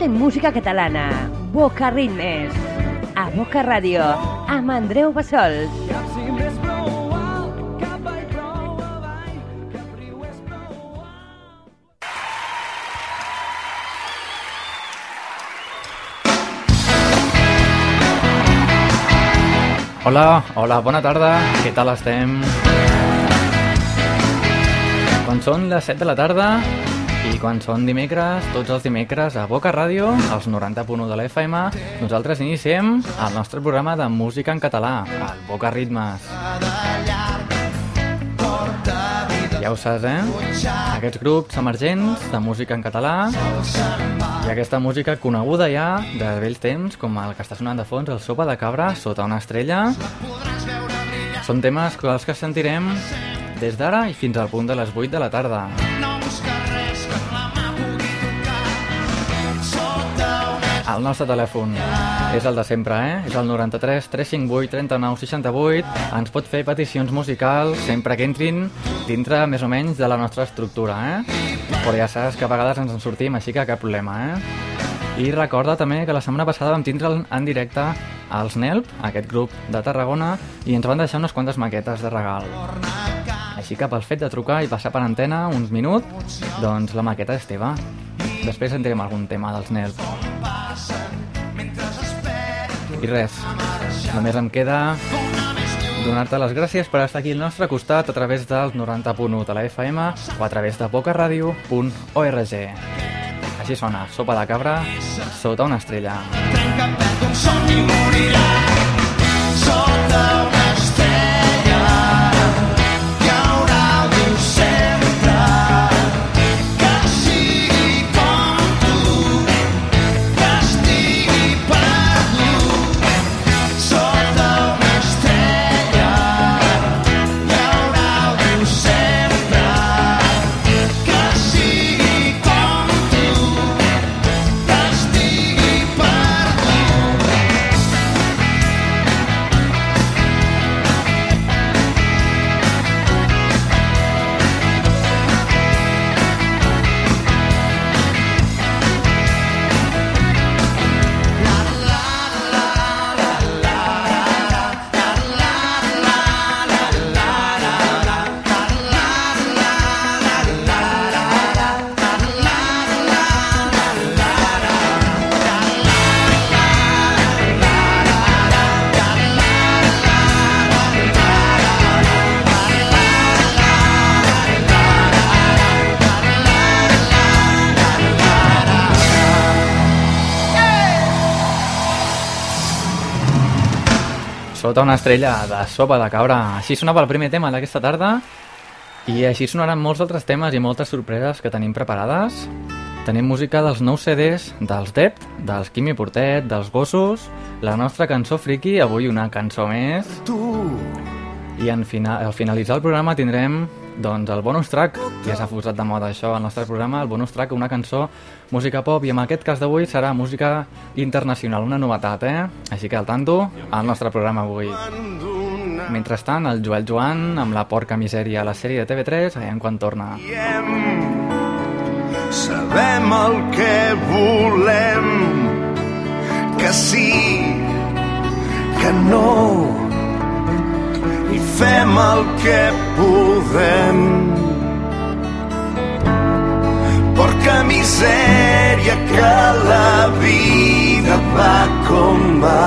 tot en música catalana. Boca Ritmes. A Boca Ràdio, amb Andreu Bassols. Hola, hola, bona tarda, què tal estem? Quan són les 7 de la tarda i quan són dimecres, tots els dimecres a Boca Ràdio, als 90.1 de la FM, nosaltres iniciem el nostre programa de música en català, el Boca Ritmes. Ja ho saps, eh? Aquests grups emergents de música en català i aquesta música coneguda ja de vells temps, com el que està sonant de fons, el Sopa de Cabra, sota una estrella. Són temes els que sentirem des d'ara i fins al punt de les 8 de la tarda. El nostre telèfon és el de sempre, eh? És el 93 358 39 68. Ens pot fer peticions musicals sempre que entrin dintre més o menys de la nostra estructura, eh? Però ja saps que a vegades ens en sortim, així que cap problema, eh? I recorda també que la setmana passada vam tindre en directe als NELP, aquest grup de Tarragona, i ens van deixar unes quantes maquetes de regal. Així que pel fet de trucar i passar per antena uns minuts, doncs la maqueta és teva. Després sentirem algun tema dels NELP. I res, només em queda donar-te les gràcies per estar aquí al nostre costat a través del 90.1 de la FM o a través de bocaradio.org. Així sona, sopa de cabra sota una estrella. Trenca un somni morirà sota una Sota una estrella de sopa de cabra. Així sonava el primer tema d'aquesta tarda i així sonaran molts altres temes i moltes sorpreses que tenim preparades. Tenim música dels nous CDs, dels Dept, dels Quimi Portet, dels Gossos, la nostra cançó friki, avui una cançó més. Tu, I en fina, al finalitzar el programa tindrem doncs, el bonus track. Ja s'ha posat de moda això al nostre programa, el bonus track, una cançó, música pop, i en aquest cas d'avui serà música internacional, una novetat, eh? Així que al tanto, al nostre programa avui. Mentrestant, el Joel Joan, amb la porca misèria a la sèrie de TV3, veiem quan torna. Sabem el que volem, el que podem. Porca misèria que la vida va com va.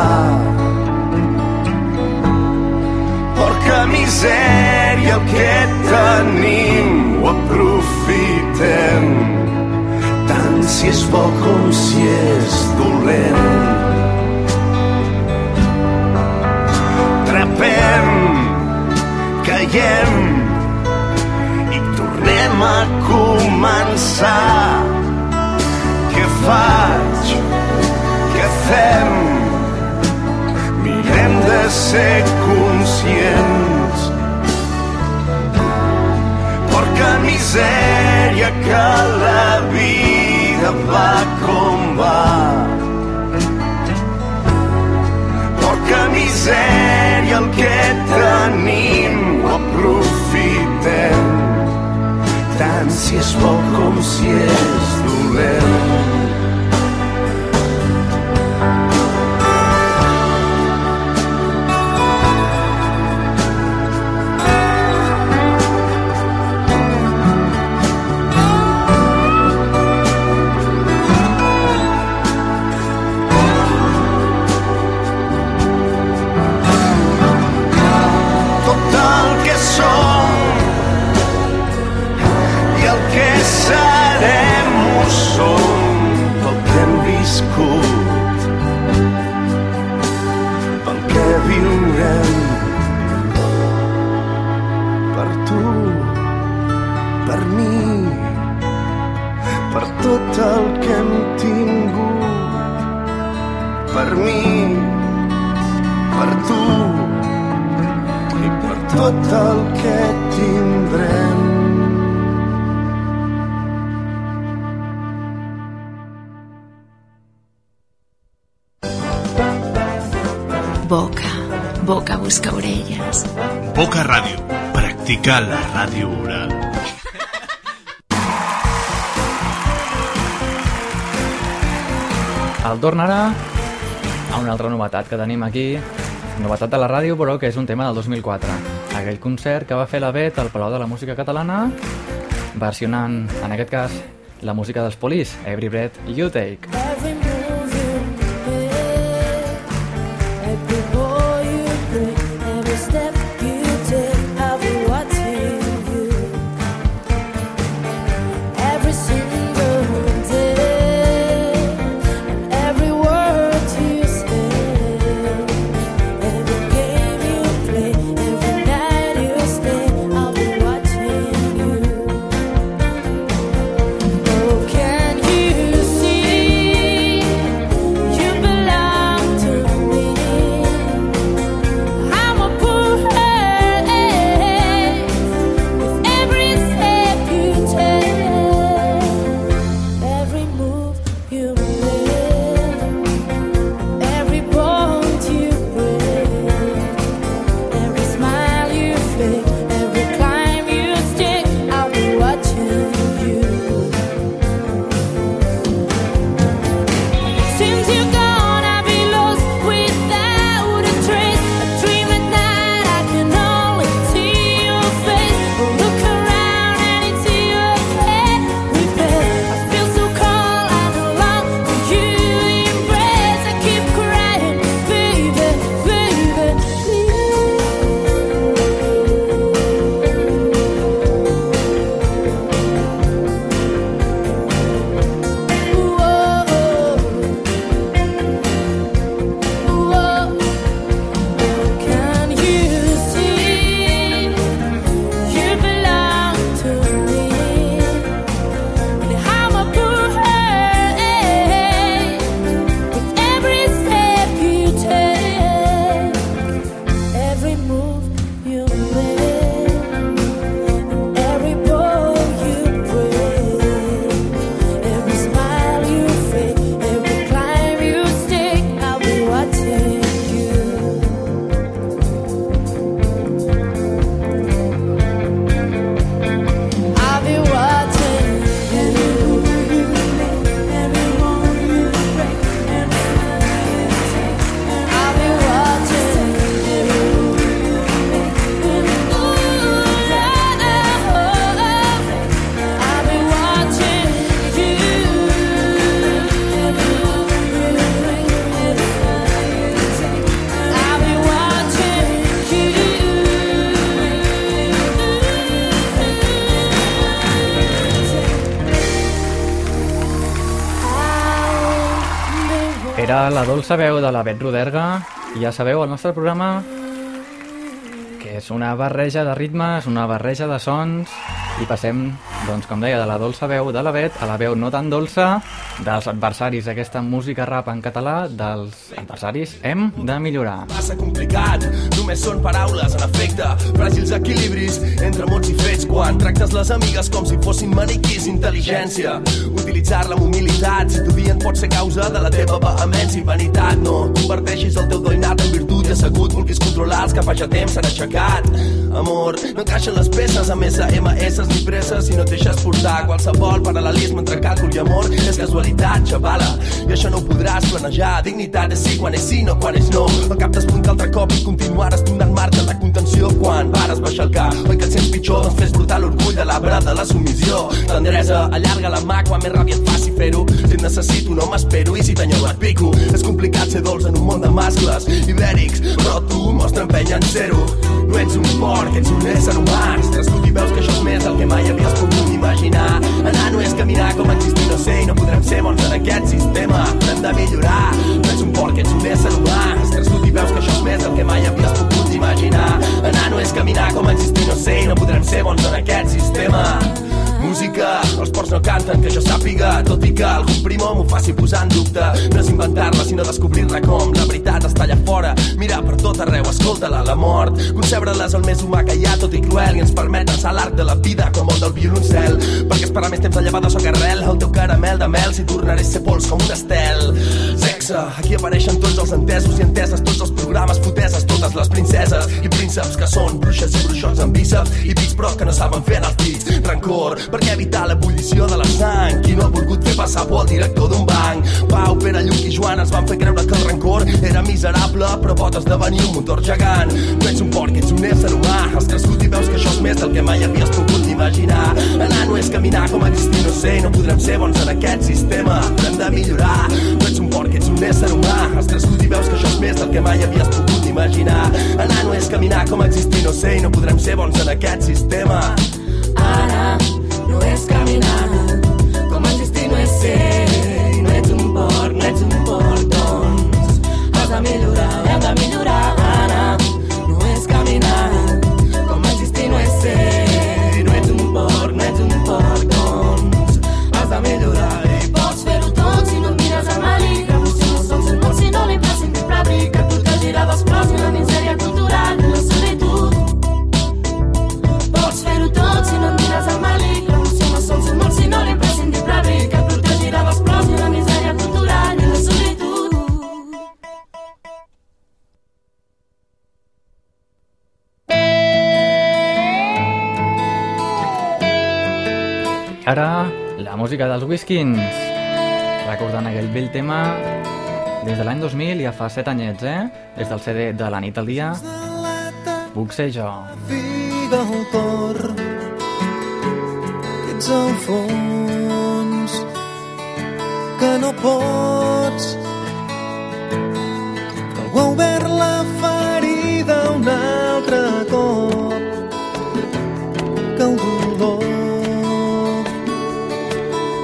Porca misèria, el que tenim ho aprofitem. Tant si és bo com si és dolent. Trapem, caiem i tornem a començar. Què faig? Què fem? Mirem de ser conscients Porca misèria que la vida va com va Porca misèria el que tenim ho aprofitem. Tant si és bo com si és dolent per tot el que hem tingut, per mi, per tu i per tot el que tindrem. Boca, boca busca orelles. Boca Ràdio. Practica la ràdio oral. El torn ara a una altra novetat que tenim aquí, novetat de la ràdio, però que és un tema del 2004. Aquell concert que va fer la Bet al Palau de la Música Catalana, versionant, en aquest cas, la música dels Police, Every Breath You Take. La dolça veu de la Bet Roderga. I ja sabeu, el nostre programa que és una barreja de ritmes, una barreja de sons. I passem, doncs com deia, de la dolça veu de la Bet a la veu no tan dolça dels adversaris d'aquesta música rap en català, dels adversaris hem de millorar. massa complicat Només són paraules en efecte. Fràgils equilibris entre mots i fets Quan tractes les amigues com si fossin maniquís Intel·ligència, utilitzar-la amb humilitat Si t'odien pot ser causa de la teva vehemència i vanitat. No converteixis el teu doinat en virtut i assegut Vulguis controlar els que fa ja temps s'han aixecat. Amor, no encaixen les peces amb SMS ni presses si no et deixes portar qualsevol paral·lelisme entre càlcul i amor és casualitat, xavala. I això no ho podràs planejar. Dignitat és sí quan és sí, no quan és no. Al cap t'espunta altre cop i continuares donant marca a la contenció quan vares baixar el cap. Oi que et sents pitjor? Doncs fes brotar l'orgull de l'arbre de la submissió. Tendresa, allarga la mà quan més ràbia et faci fer-ho. Si et necessito no m'espero. I si t'enyoro et pico. És complicat ser dolç en un món de mascles. Ibèrics però tu mostra empenya en zero no ets un porc, ets un ésser humà. Has crescut i veus que això és més del que mai havies pogut imaginar. Anar no és caminar com existir no sé i no podrem ser bons en aquest sistema. Hem de millorar. No ets un porc, ets un ésser humà. Has crescut i veus que això és més del que mai havies pogut imaginar. Anar no és caminar com existir no sé i no podrem ser bons en aquest sistema música, els ports no canten, que jo sàpiga, tot i que algun primó m'ho faci posar en dubte. No és inventar-la, sinó descobrir-la com la veritat està allà fora. Mirar per tot arreu, escolta-la, la mort. Concebre-la és el més humà que hi ha, tot i cruel, i ens permet alçar l'arc de la vida com el del violoncel. Perquè esperar més temps de llevada soc arrel, el teu caramel de mel, si tornaré a ser pols com un estel. Sexe, aquí apareixen tots els entesos i enteses, tots els programes foteses, totes les princeses i prínceps que són bruixes i bruixots amb bíceps i pits però que no saben fer els dits. Rancor, perquè evitar l'ebullició de la sang. Qui no ha volgut fer passar por al director d'un banc? Pau, Pere, Lluc i Joan es van fer creure que el rancor era miserable, però pot esdevenir un motor gegant. No ets un porc, ets un ésser humà. Has crescut i veus que això és més del que mai havies pogut imaginar. Anar no és caminar com existir, no sé, no podrem ser bons en aquest sistema. Hem de millorar. No ets un porc, ets un ésser humà. Has crescut i veus que això és més del que mai havies pogut imaginar. Anar no és caminar com existir, no sé, no podrem ser bons en aquest sistema. No és caminar, com existir no és ser, no ets un porc, no ets un porc, doncs has de millorar. Música dels Whiskins. Recordant aquell vell tema des de l'any 2000, ja fa 7 anyets, eh? Des del CD de la nit al dia, puc ser jo. fi del cor que ets al fons que no pots que algú ha obert la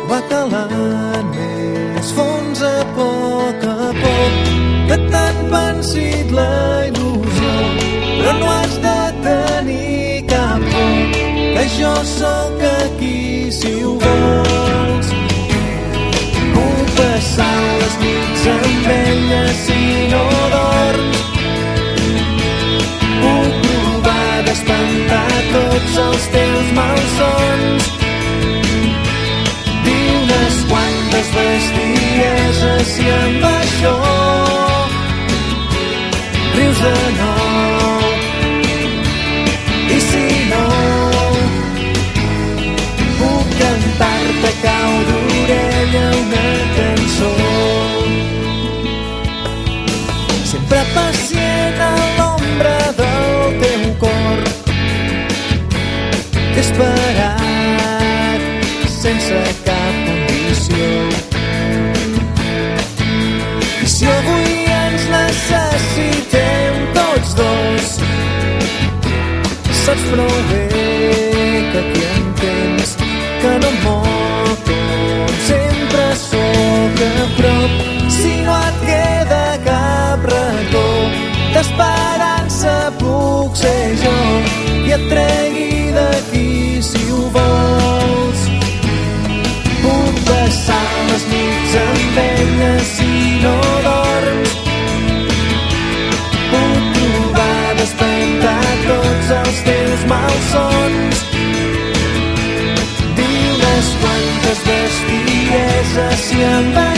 va calant més fons a poc a poc que t'han pensit la il·lusió però no has de tenir cap por que jo sóc aquí si ho vols. Puc passar les nits amb ella si no dorms bé que aquí entens que no moc sempre sóc a prop. Si no et queda cap racó d'esperança puc ser jo i et tregui malsons. Dir unes quantes bestieses si amb això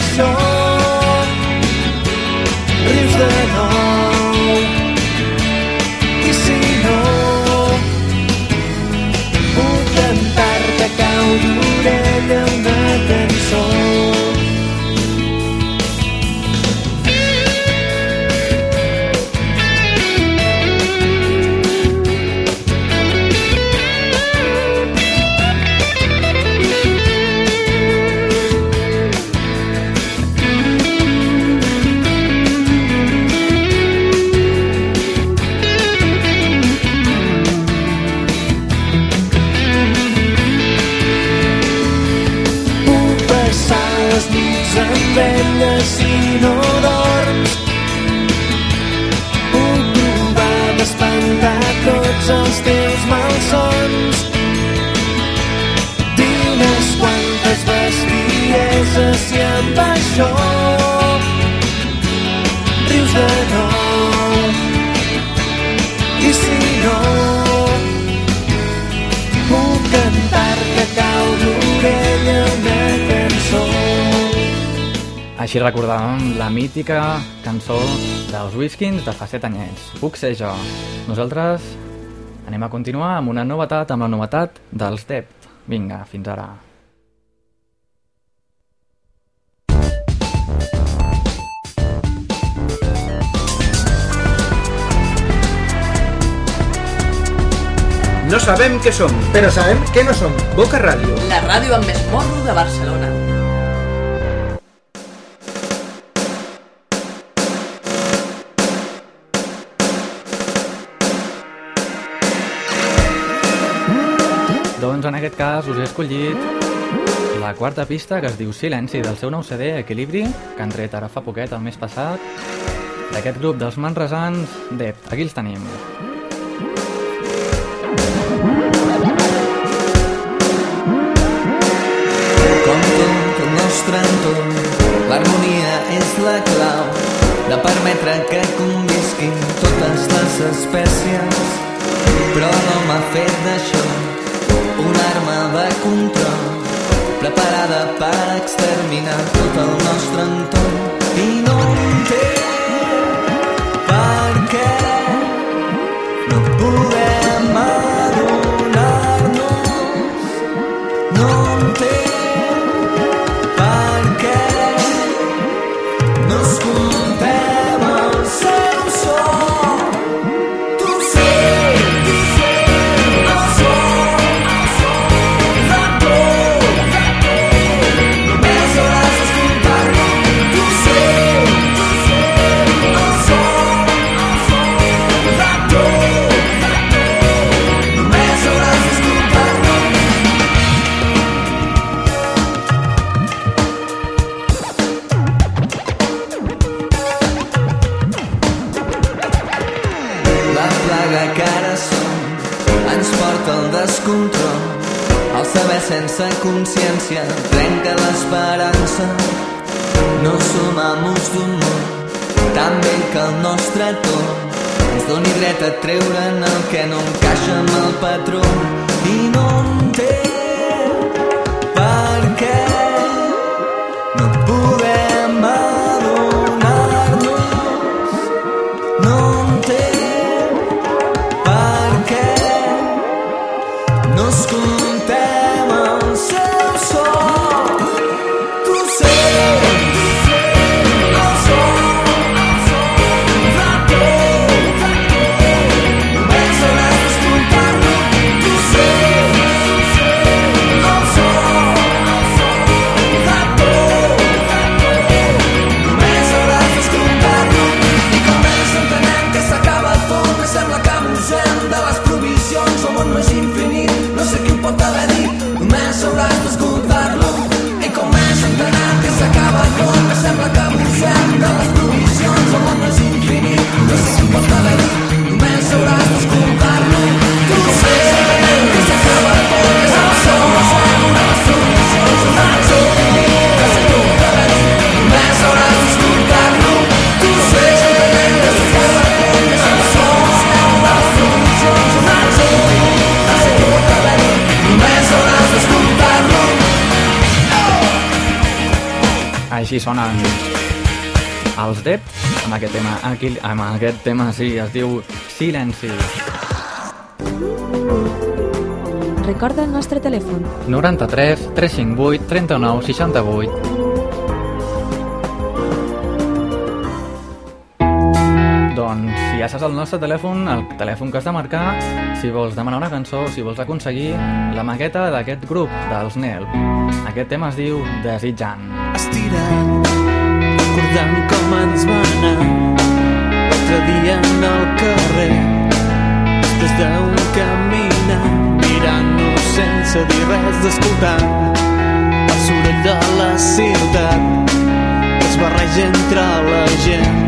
Així recordàvem la mítica cançó dels Whiskins de fa 7 anyets. Puc ser jo. Nosaltres anem a continuar amb una novetat, amb la novetat dels Dept. Vinga, fins ara. No sabem què som, però sabem què no som. Boca Ràdio. La ràdio amb més morro de Barcelona. Doncs en aquest cas us he escollit la quarta pista que es diu Silenci del seu nou CD Equilibri, que han tret ara fa poquet, el mes passat, d'aquest grup dels manresans Dept. Aquí els tenim. Com tot el nostre entorn, l'harmonia és la clau de permetre que convisquin totes les espècies. Però no m'ha fet d'això control preparada per exterminar tot el nostre entorn. I no entenc consciència trenca l'esperança. No som amos d'un món tan vell que el nostre torn ens doni dret a treure'n el que no encaixa amb el patró. I no sonen els Dept amb aquest tema, aquí, amb aquest tema sí, es diu Silenci. Recorda el nostre telèfon 93 358 39 68 Doncs si ja saps el nostre telèfon, el telèfon que has de marcar, si vols demanar una cançó, si vols aconseguir la maqueta d'aquest grup, dels NEL. Aquest tema es diu Desitjant. Estirant, recordant com ens va anar. L'altre dia en el carrer, després d'un caminar, mirant-nos sense dir res, escoltant el soroll de la ciutat que es barreja entre la gent,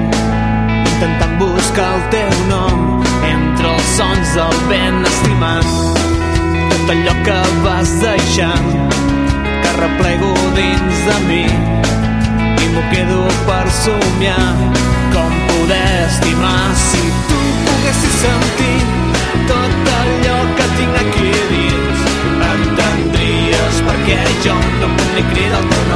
intentant buscar el teu nom entre els sons del vent, estimant tot allò que vas deixant replego dins de mi i m'ho quedo per somiar. Com poder estimar si tu poguessis sentir tot allò que tinc aquí dins? Entendries perquè jo no puc ni cridar el teu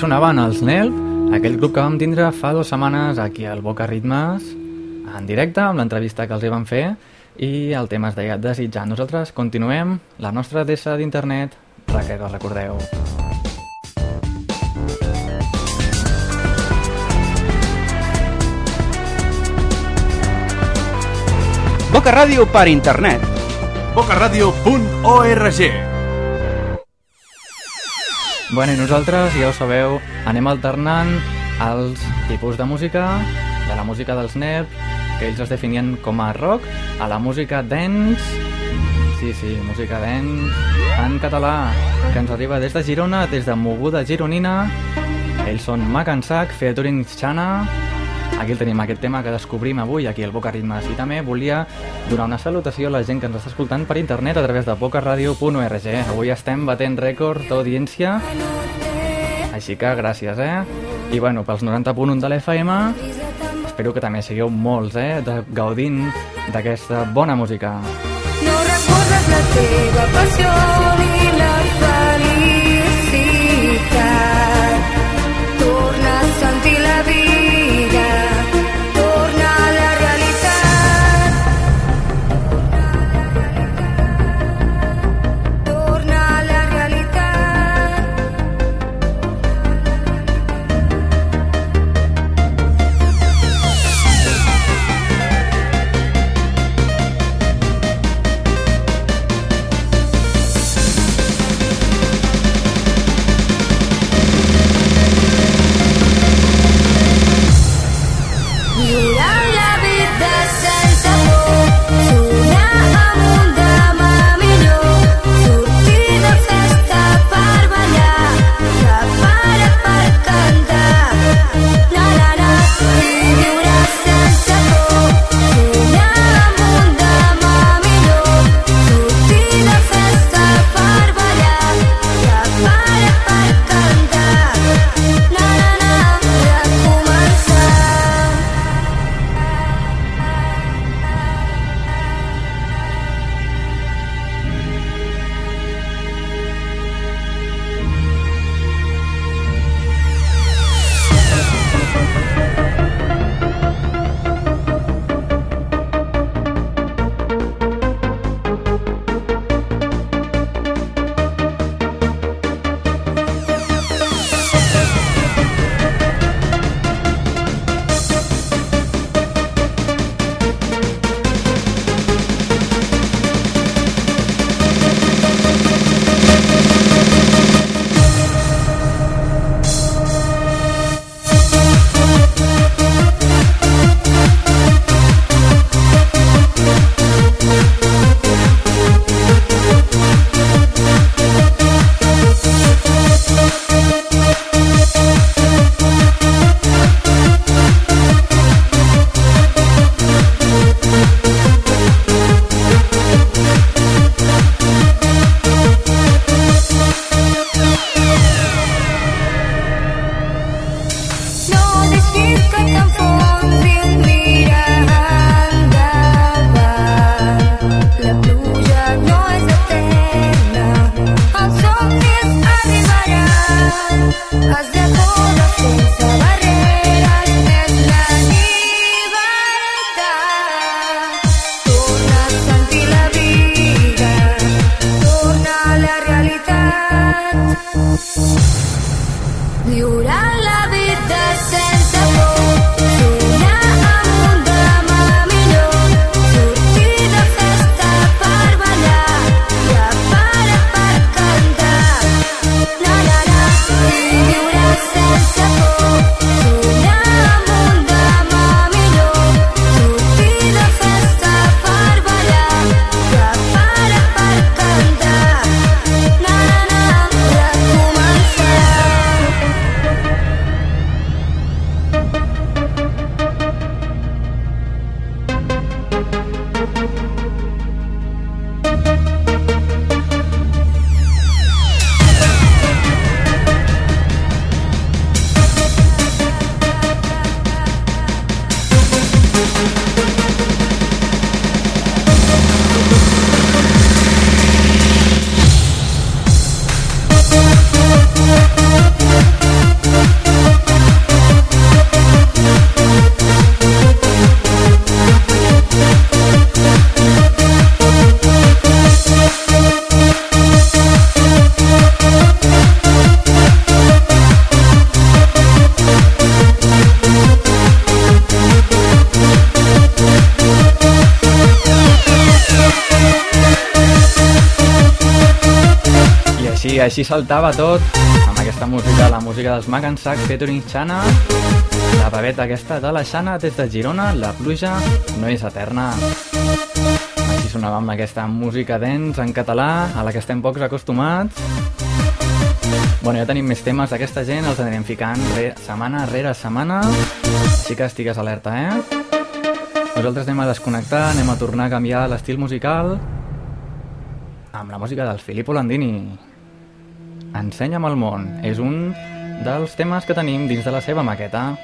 sonaven els NEL, aquell grup que vam tindre fa dues setmanes aquí al Boca Ritmes, en directe, amb l'entrevista que els hi van fer, i el tema es deia Desitjar. Nosaltres continuem la nostra adreça d'internet, perquè que recordeu. Boca Ràdio per internet. bocaradio.org Bueno, i nosaltres, ja ho sabeu, anem alternant els tipus de música, de la música dels NEP, que ells es definien com a rock, a la música dance, sí, sí, música dance, en català, que ens arriba des de Girona, des de Moguda Gironina, ells són Macansac, featuring Xana, aquí el tenim, aquest tema que descobrim avui aquí al Boca Ritmes, i també volia donar una salutació a la gent que ens està escoltant per internet a través de bocaradio.org. Avui estem batent rècord d'audiència, així que gràcies, eh? I bueno, pels 90.1 de l'FM, espero que també sigueu molts, eh? De, gaudint d'aquesta bona música. No recordes la teva passió ni la felicitat. així saltava tot. Amb aquesta música, la música dels Mac and Sack featuring Xana. La paveta aquesta de la Xana des de Girona la pluja no és eterna. Així sonava amb aquesta música dents en català a la que estem pocs acostumats. Bueno, ja tenim més temes d'aquesta gent, els anirem ficant re setmana rere setmana, així que estigues alerta, eh? Nosaltres anem a desconnectar, anem a tornar a canviar l'estil musical amb la música del Filippo Landini. Ensenya'm el món. És un dels temes que tenim dins de la seva maqueta.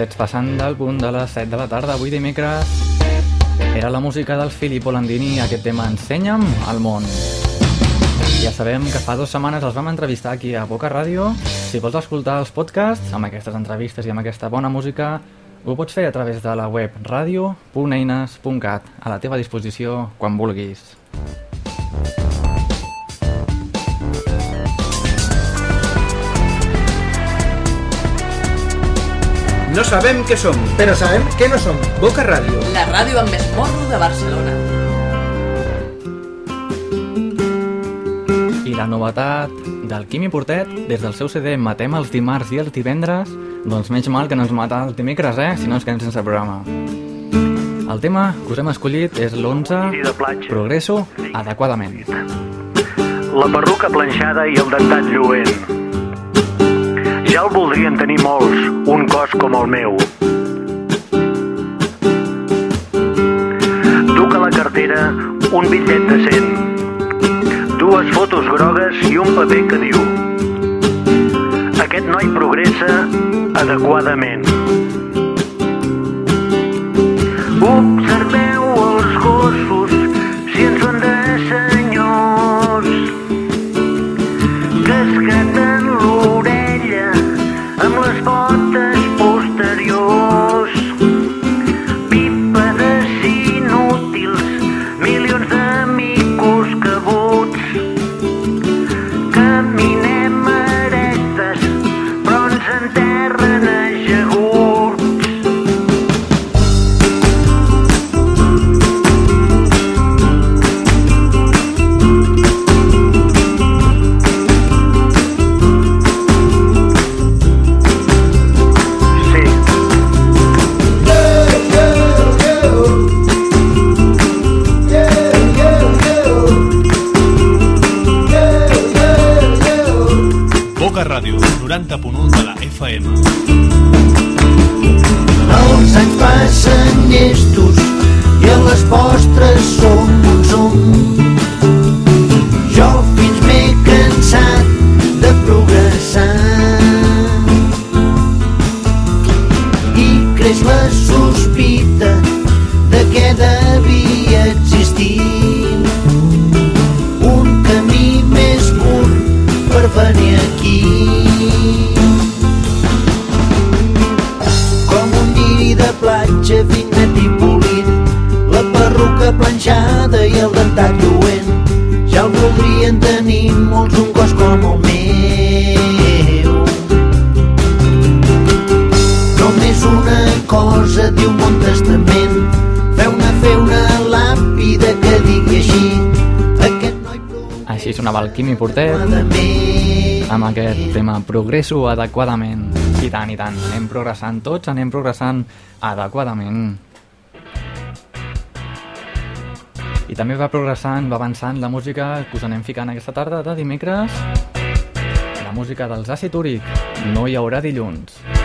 Minutets passant del punt de les 7 de la tarda, avui dimecres. Era la música del Filippo Landini, aquest tema Ensenya'm al món. Ja sabem que fa dues setmanes els vam entrevistar aquí a Boca Ràdio. Si vols escoltar els podcasts amb aquestes entrevistes i amb aquesta bona música, ho pots fer a través de la web radio.eines.cat, a la teva disposició quan vulguis. No sabem què som, però sabem què no som. Boca Ràdio. La ràdio amb més morro de Barcelona. I la novetat del Quimi Portet, des del seu CD Matem els dimarts i els divendres, doncs menys mal que no ens mata el dimecres, eh? Si no ens quedem sense programa. El tema que us hem escollit és l'11 Progresso adequadament. La perruca planxada i el dentat lluent. Ja el voldrien tenir molts, un cos com el meu. Duc a la cartera un bitllet de 100, dues fotos grogues i un paper que diu Aquest noi progressa adequadament. Observeu els gossos sonava el Quimi Portet amb aquest tema Progresso adequadament. I tant, i tant. Anem progressant tots, anem progressant adequadament. I també va progressant, va avançant la música que us anem ficant aquesta tarda de dimecres. La música dels Acid Úric. No hi haurà dilluns.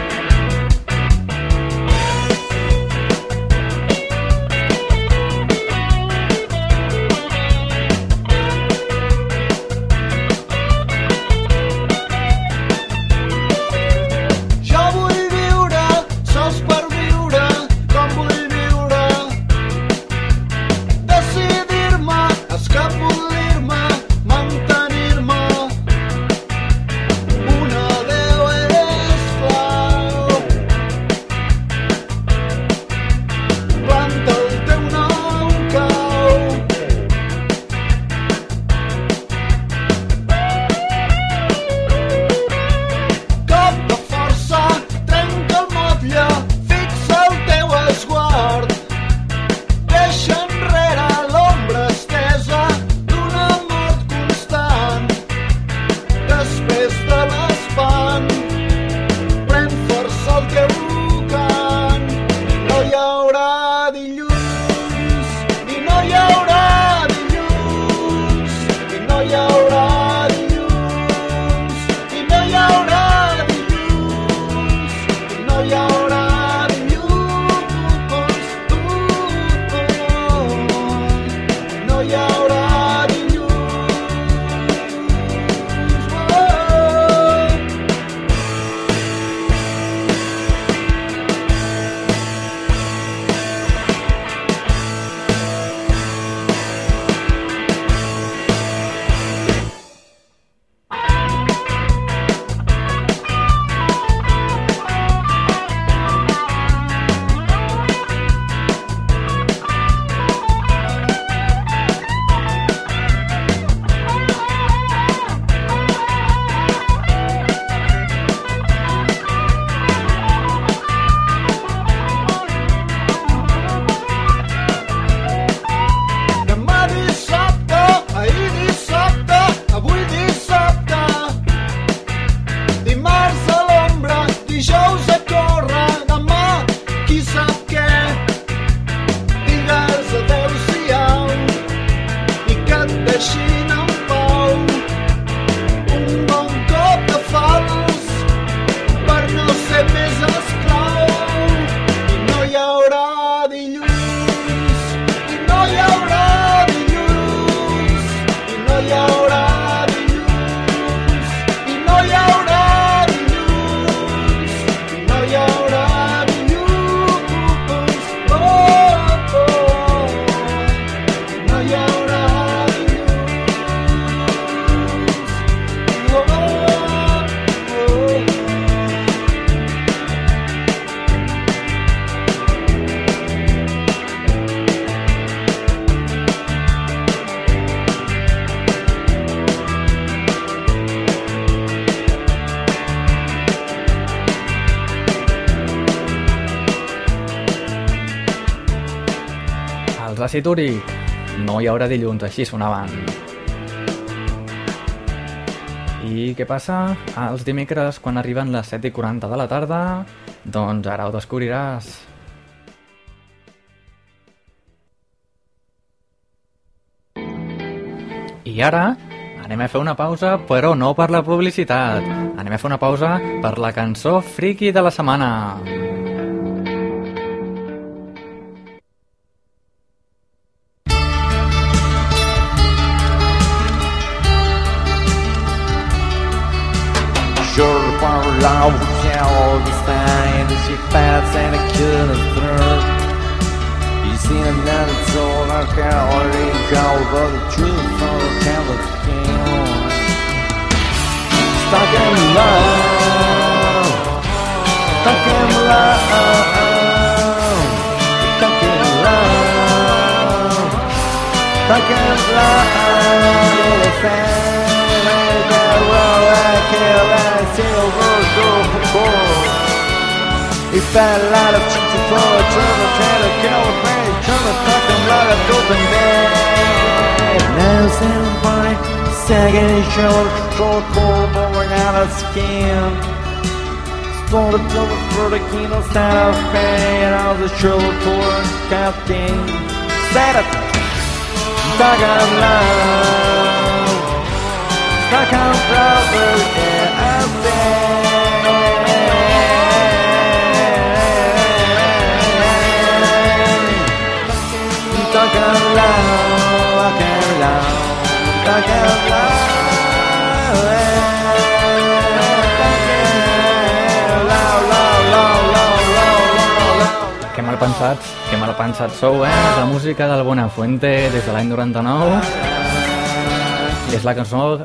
L'àcid úric. No hi haurà dilluns, així sonaven. I què passa els dimecres quan arriben les 7 i 40 de la tarda? Doncs ara ho descobriràs. I ara anem a fer una pausa, però no per la publicitat. Anem a fer una pausa per la cançó friki de la setmana. Sure I was all this time She fights and I couldn't turn You see another soul I can already go But the truth from the camera came Stuck in love. Stuck in love. Stuck in love. Stuck in love. Little fan I got a roll I kill I still roll he found a lot of chicken for a trouble, trying a kill a friend, trouble, fuck a lot of open bed. Now somebody second his shoulder, control cold, but out of skin. Stole the trouble for the kino, stand up, I was the trouble for a captain. Set up, stuck on love, stuck on brother, yeah, I'm there. Love, I can't love. Stuck on love, Que mal pensats, que mal pensats sou, eh? La música del Buenafuente des de l'any 99 és la cançó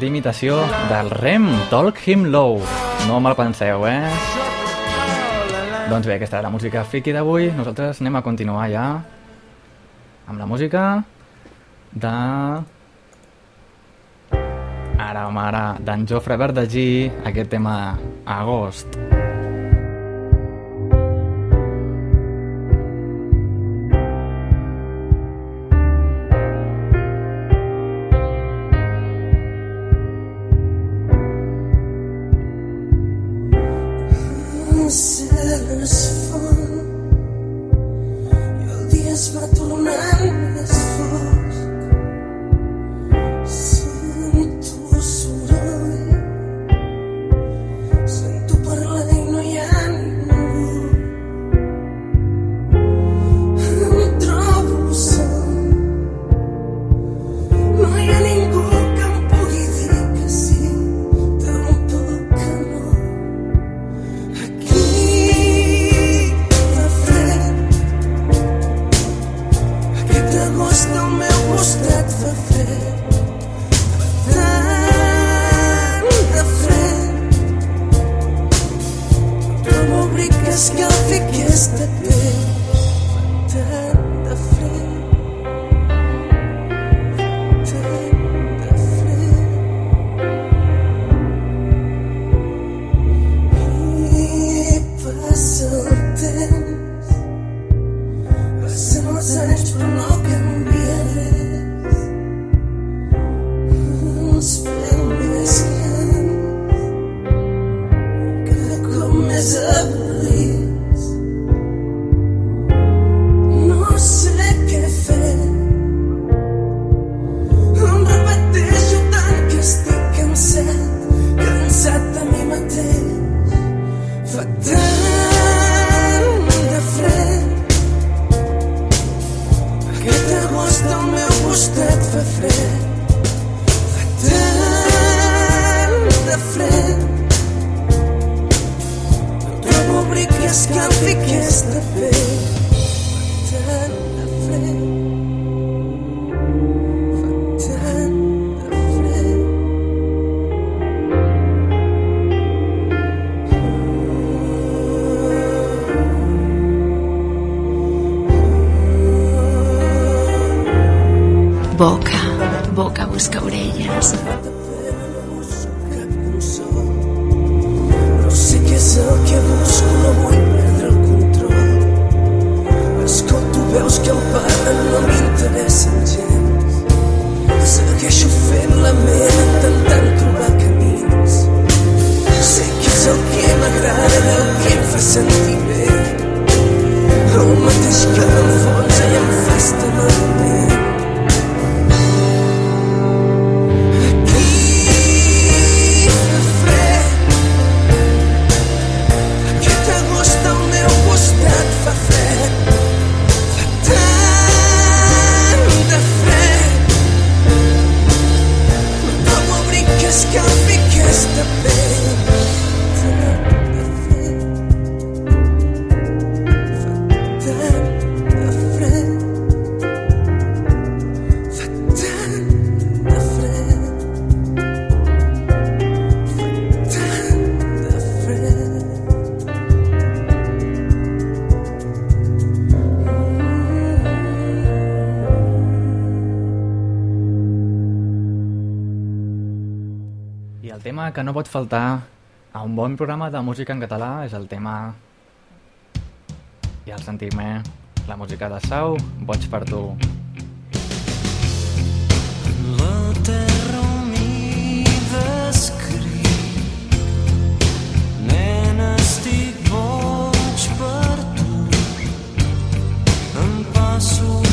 d'imitació del Rem, Talk Him Low. No mal penseu, eh? Doncs bé, aquesta és la música friki d'avui. Nosaltres anem a continuar ja amb la música de... Ara, ara, d'en Jofre Verdagí, aquest tema Agost. Cel que no pot faltar a un bon programa de música en català és el tema... Ja el sentim, eh? La música de Sau, Boig per tu. La terra humida escriu Nena, estic boig per tu Em passo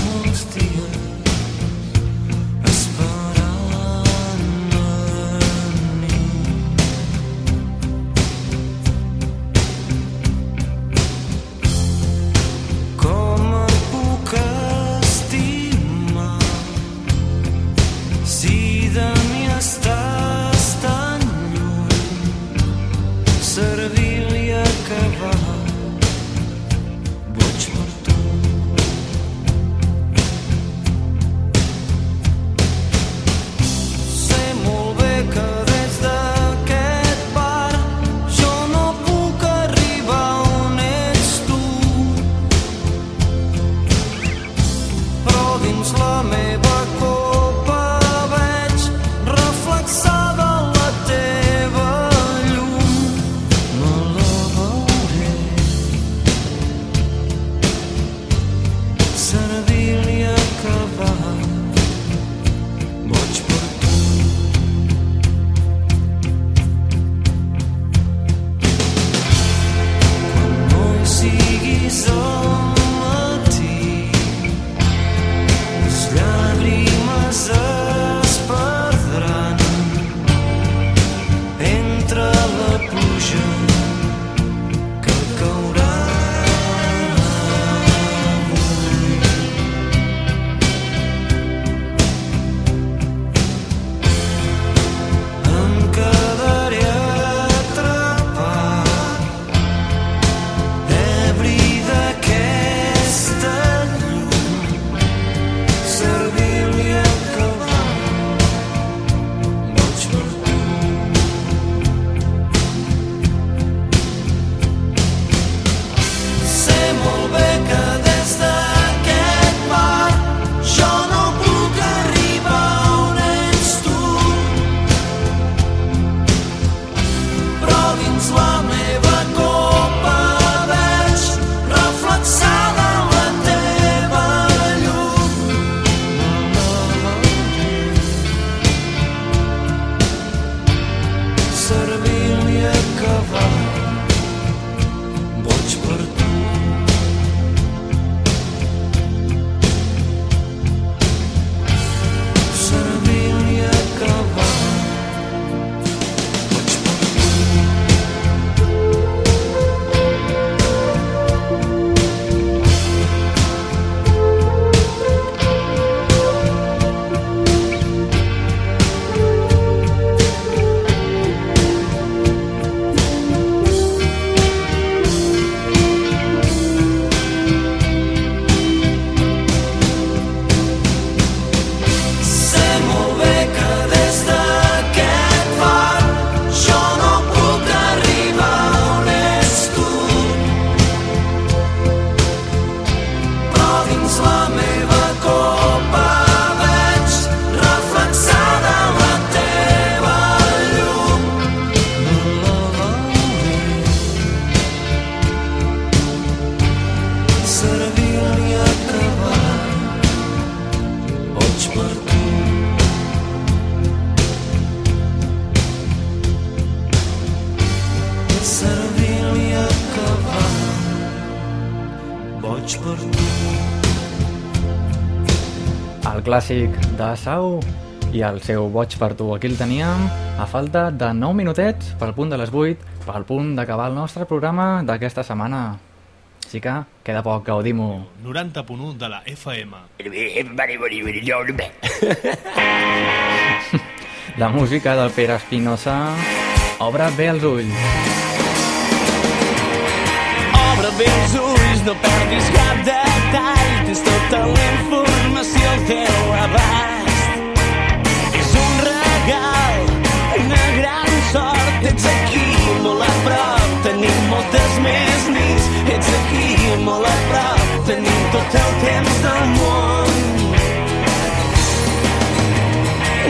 clàssic de Sau i el seu boig per tu. Aquí el teníem a falta de 9 minutets pel punt de les 8, pel punt d'acabar el nostre programa d'aquesta setmana. Així que queda poc, gaudim-ho. 90.1 de la FM. La música del Pere Espinosa obre bé els ulls. Obre bé els ulls, no perdis cap detall, tens tota la informació al teu abast. És un regal, una gran sort, ets aquí molt a prop, tenim moltes més nits, ets aquí molt a prop, tenim tot el temps del món.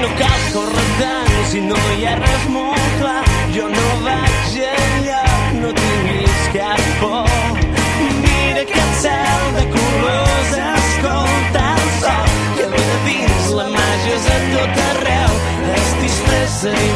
No cal córrer tant si no hi ha res molt clar. Jo no vaig enlloc, no tinguis cap por. Cel de colors, escolta el sol que ve dins, la màgia és a tot arreu. Es disfressa i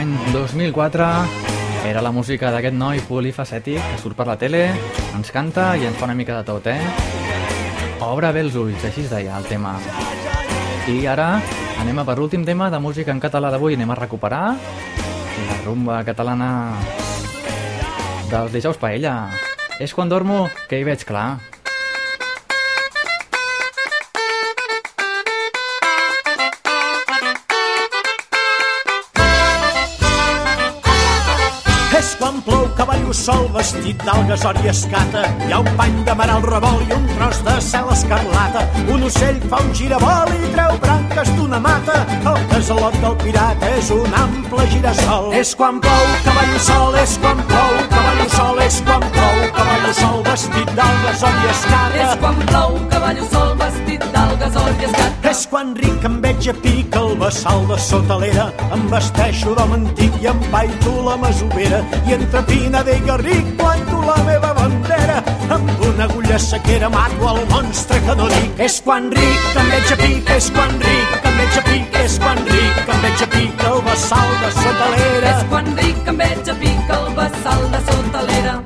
l'any 2004 era la música d'aquest noi polifacètic que surt per la tele, ens canta i ens fa una mica de tot, eh? Obre bé els ulls, així es deia el tema. I ara anem a per l'últim tema de música en català d'avui, anem a recuperar la rumba catalana dels dijous paella. És quan dormo que hi veig clar. Sol vestit d'algues i escata. Hi ha un pany de mar al revolt i un tros de cel escarlata. Un ocell fa un giravolt i treu branques d'una mata. El casalot del pirata és un ample girassol. És quan plou cavallo sol, és quan plou cavallo sol, és quan plou cavallo sol vestit d'algues i escata. És quan plou cavallo sol vestit d'algues i escata. És quan ric em veig a pic el vessal de sota l'era. Em vesteixo d'home antic i em paito la masovera. I entre Pineda i Garric planto la meva bandera. Amb una agulla sequera mato el monstre que no dic. És quan ric em veig a pic, és quan ric em veig a pic, és quan ric em veig a pic el vessal de sota l'era. És quan ric em veig a pic el vessal de sota l'era.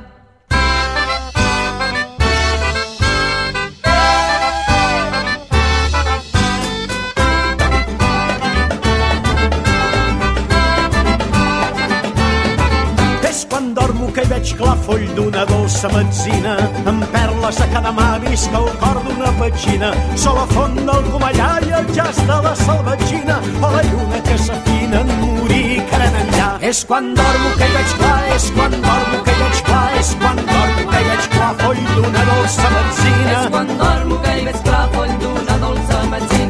Veig clar foll d'una dolça metzina, amb perles a cada mà visc el cor d'una petxina, sol a font del Comallà i el jazz de la salvatgina, o la lluna que s'afina en morir carent enllà. És quan dormo que hi veig clar, és quan dormo que hi veig clar, és quan dormo que hi veig clar foll d'una dolça metzina. És quan dormo que hi veig clar foll d'una dolça metzina.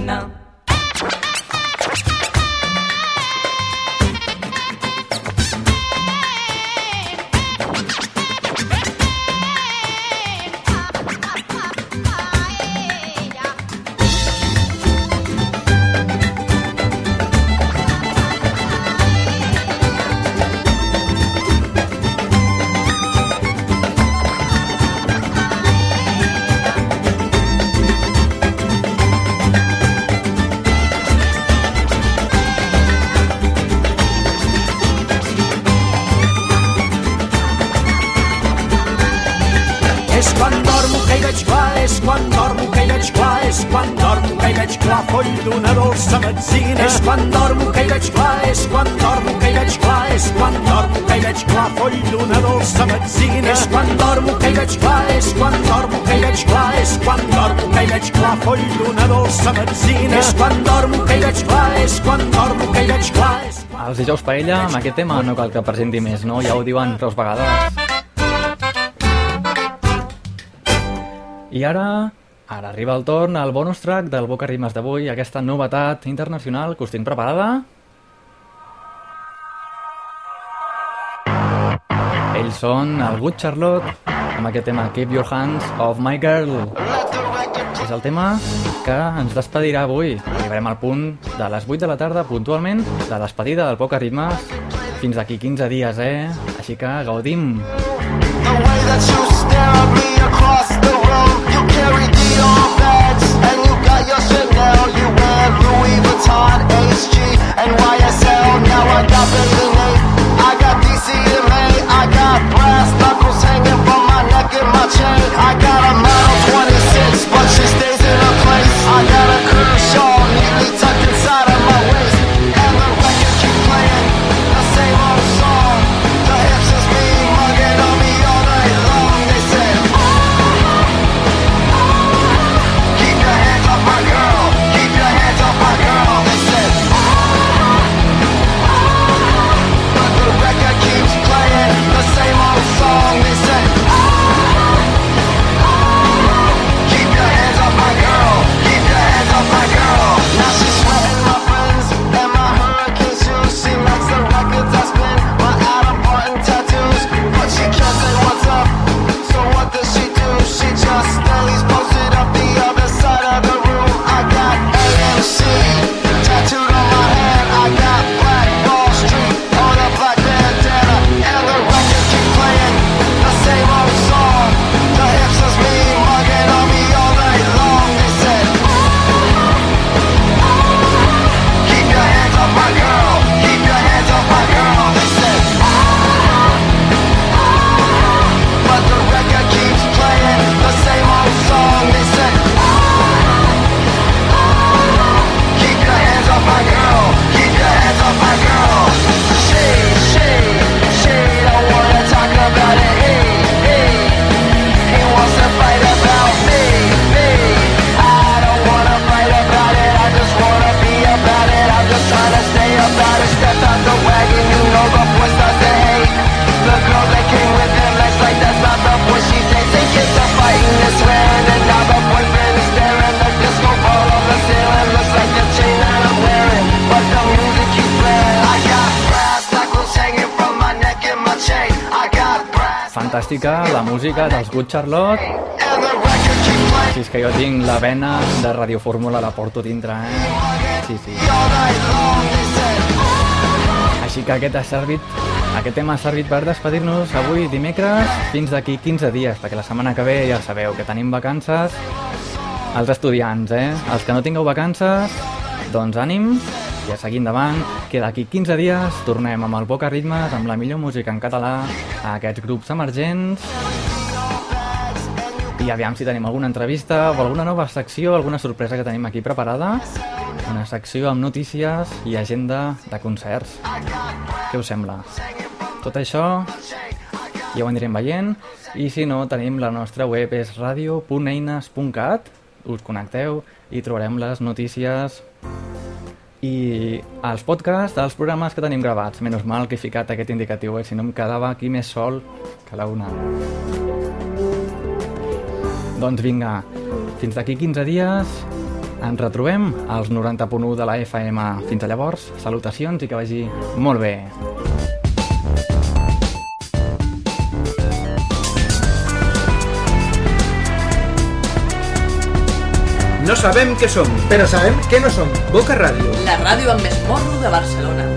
Quan dormo que hi veig clar, és quan dormo que hi veig clar, és quan dormo que hi veig clar, foll d'una dolça metzina. És quan dormo que hi veig clar, és quan dormo que hi veig clar, és quan dormo que hi veig clar, foll d'una dolça metzina. És quan dormo que hi veig clar, és quan dormo que hi veig clar, és Els dijous paella, amb aquest tema no cal que presenti més, no? Ja ho diuen prou vegades. I ara, ara arriba el torn al bonus track del Boca Rimes d'avui, aquesta novetat internacional que us tinc preparada. Ells són el Good Charlotte, amb aquest tema Keep Your Hands Off My Girl. És el tema que ens despedirà avui. Arribarem al punt de les 8 de la tarda, puntualment, de despedida del Poca Ritmes. Fins d'aquí 15 dies, eh? Així que gaudim. The way that you stare at me across the room You carry Vuitton, HG And YSL Now I got Ape I got DCMA I got brass knuckles hanging from my neck and my chain. I got a Model 26 But she stays in her place. I got a shawl Neatly tucked inside Fantàstica la música dels Good Charlotte. Si és que jo tinc la vena de Radio Fórmula, la porto dintre, eh? Sí, sí. Així que aquest ha servit, aquest tema ha servit per despedir-nos avui dimecres fins d'aquí 15 dies, perquè la setmana que ve ja sabeu que tenim vacances els estudiants, eh? Els que no tingueu vacances, doncs ànim i a seguir endavant, que d'aquí 15 dies tornem amb el Boca Ritmes, amb la millor música en català, a aquests grups emergents i aviam si tenim alguna entrevista o alguna nova secció, alguna sorpresa que tenim aquí preparada. Una secció amb notícies i agenda de concerts. Què us sembla? Tot això ja ho anirem veient. I si no, tenim la nostra web, és radio.eines.cat, us connecteu i trobarem les notícies i els podcasts dels programes que tenim gravats. Menys mal que he ficat aquest indicatiu, eh? si no em quedava aquí més sol que la una. Doncs vinga, fins d'aquí 15 dies ens retrobem als 90.1 de la FM. Fins a llavors, salutacions i que vagi molt bé. No sabem què som, però sabem què no som. Boca Ràdio. La ràdio amb més de Barcelona.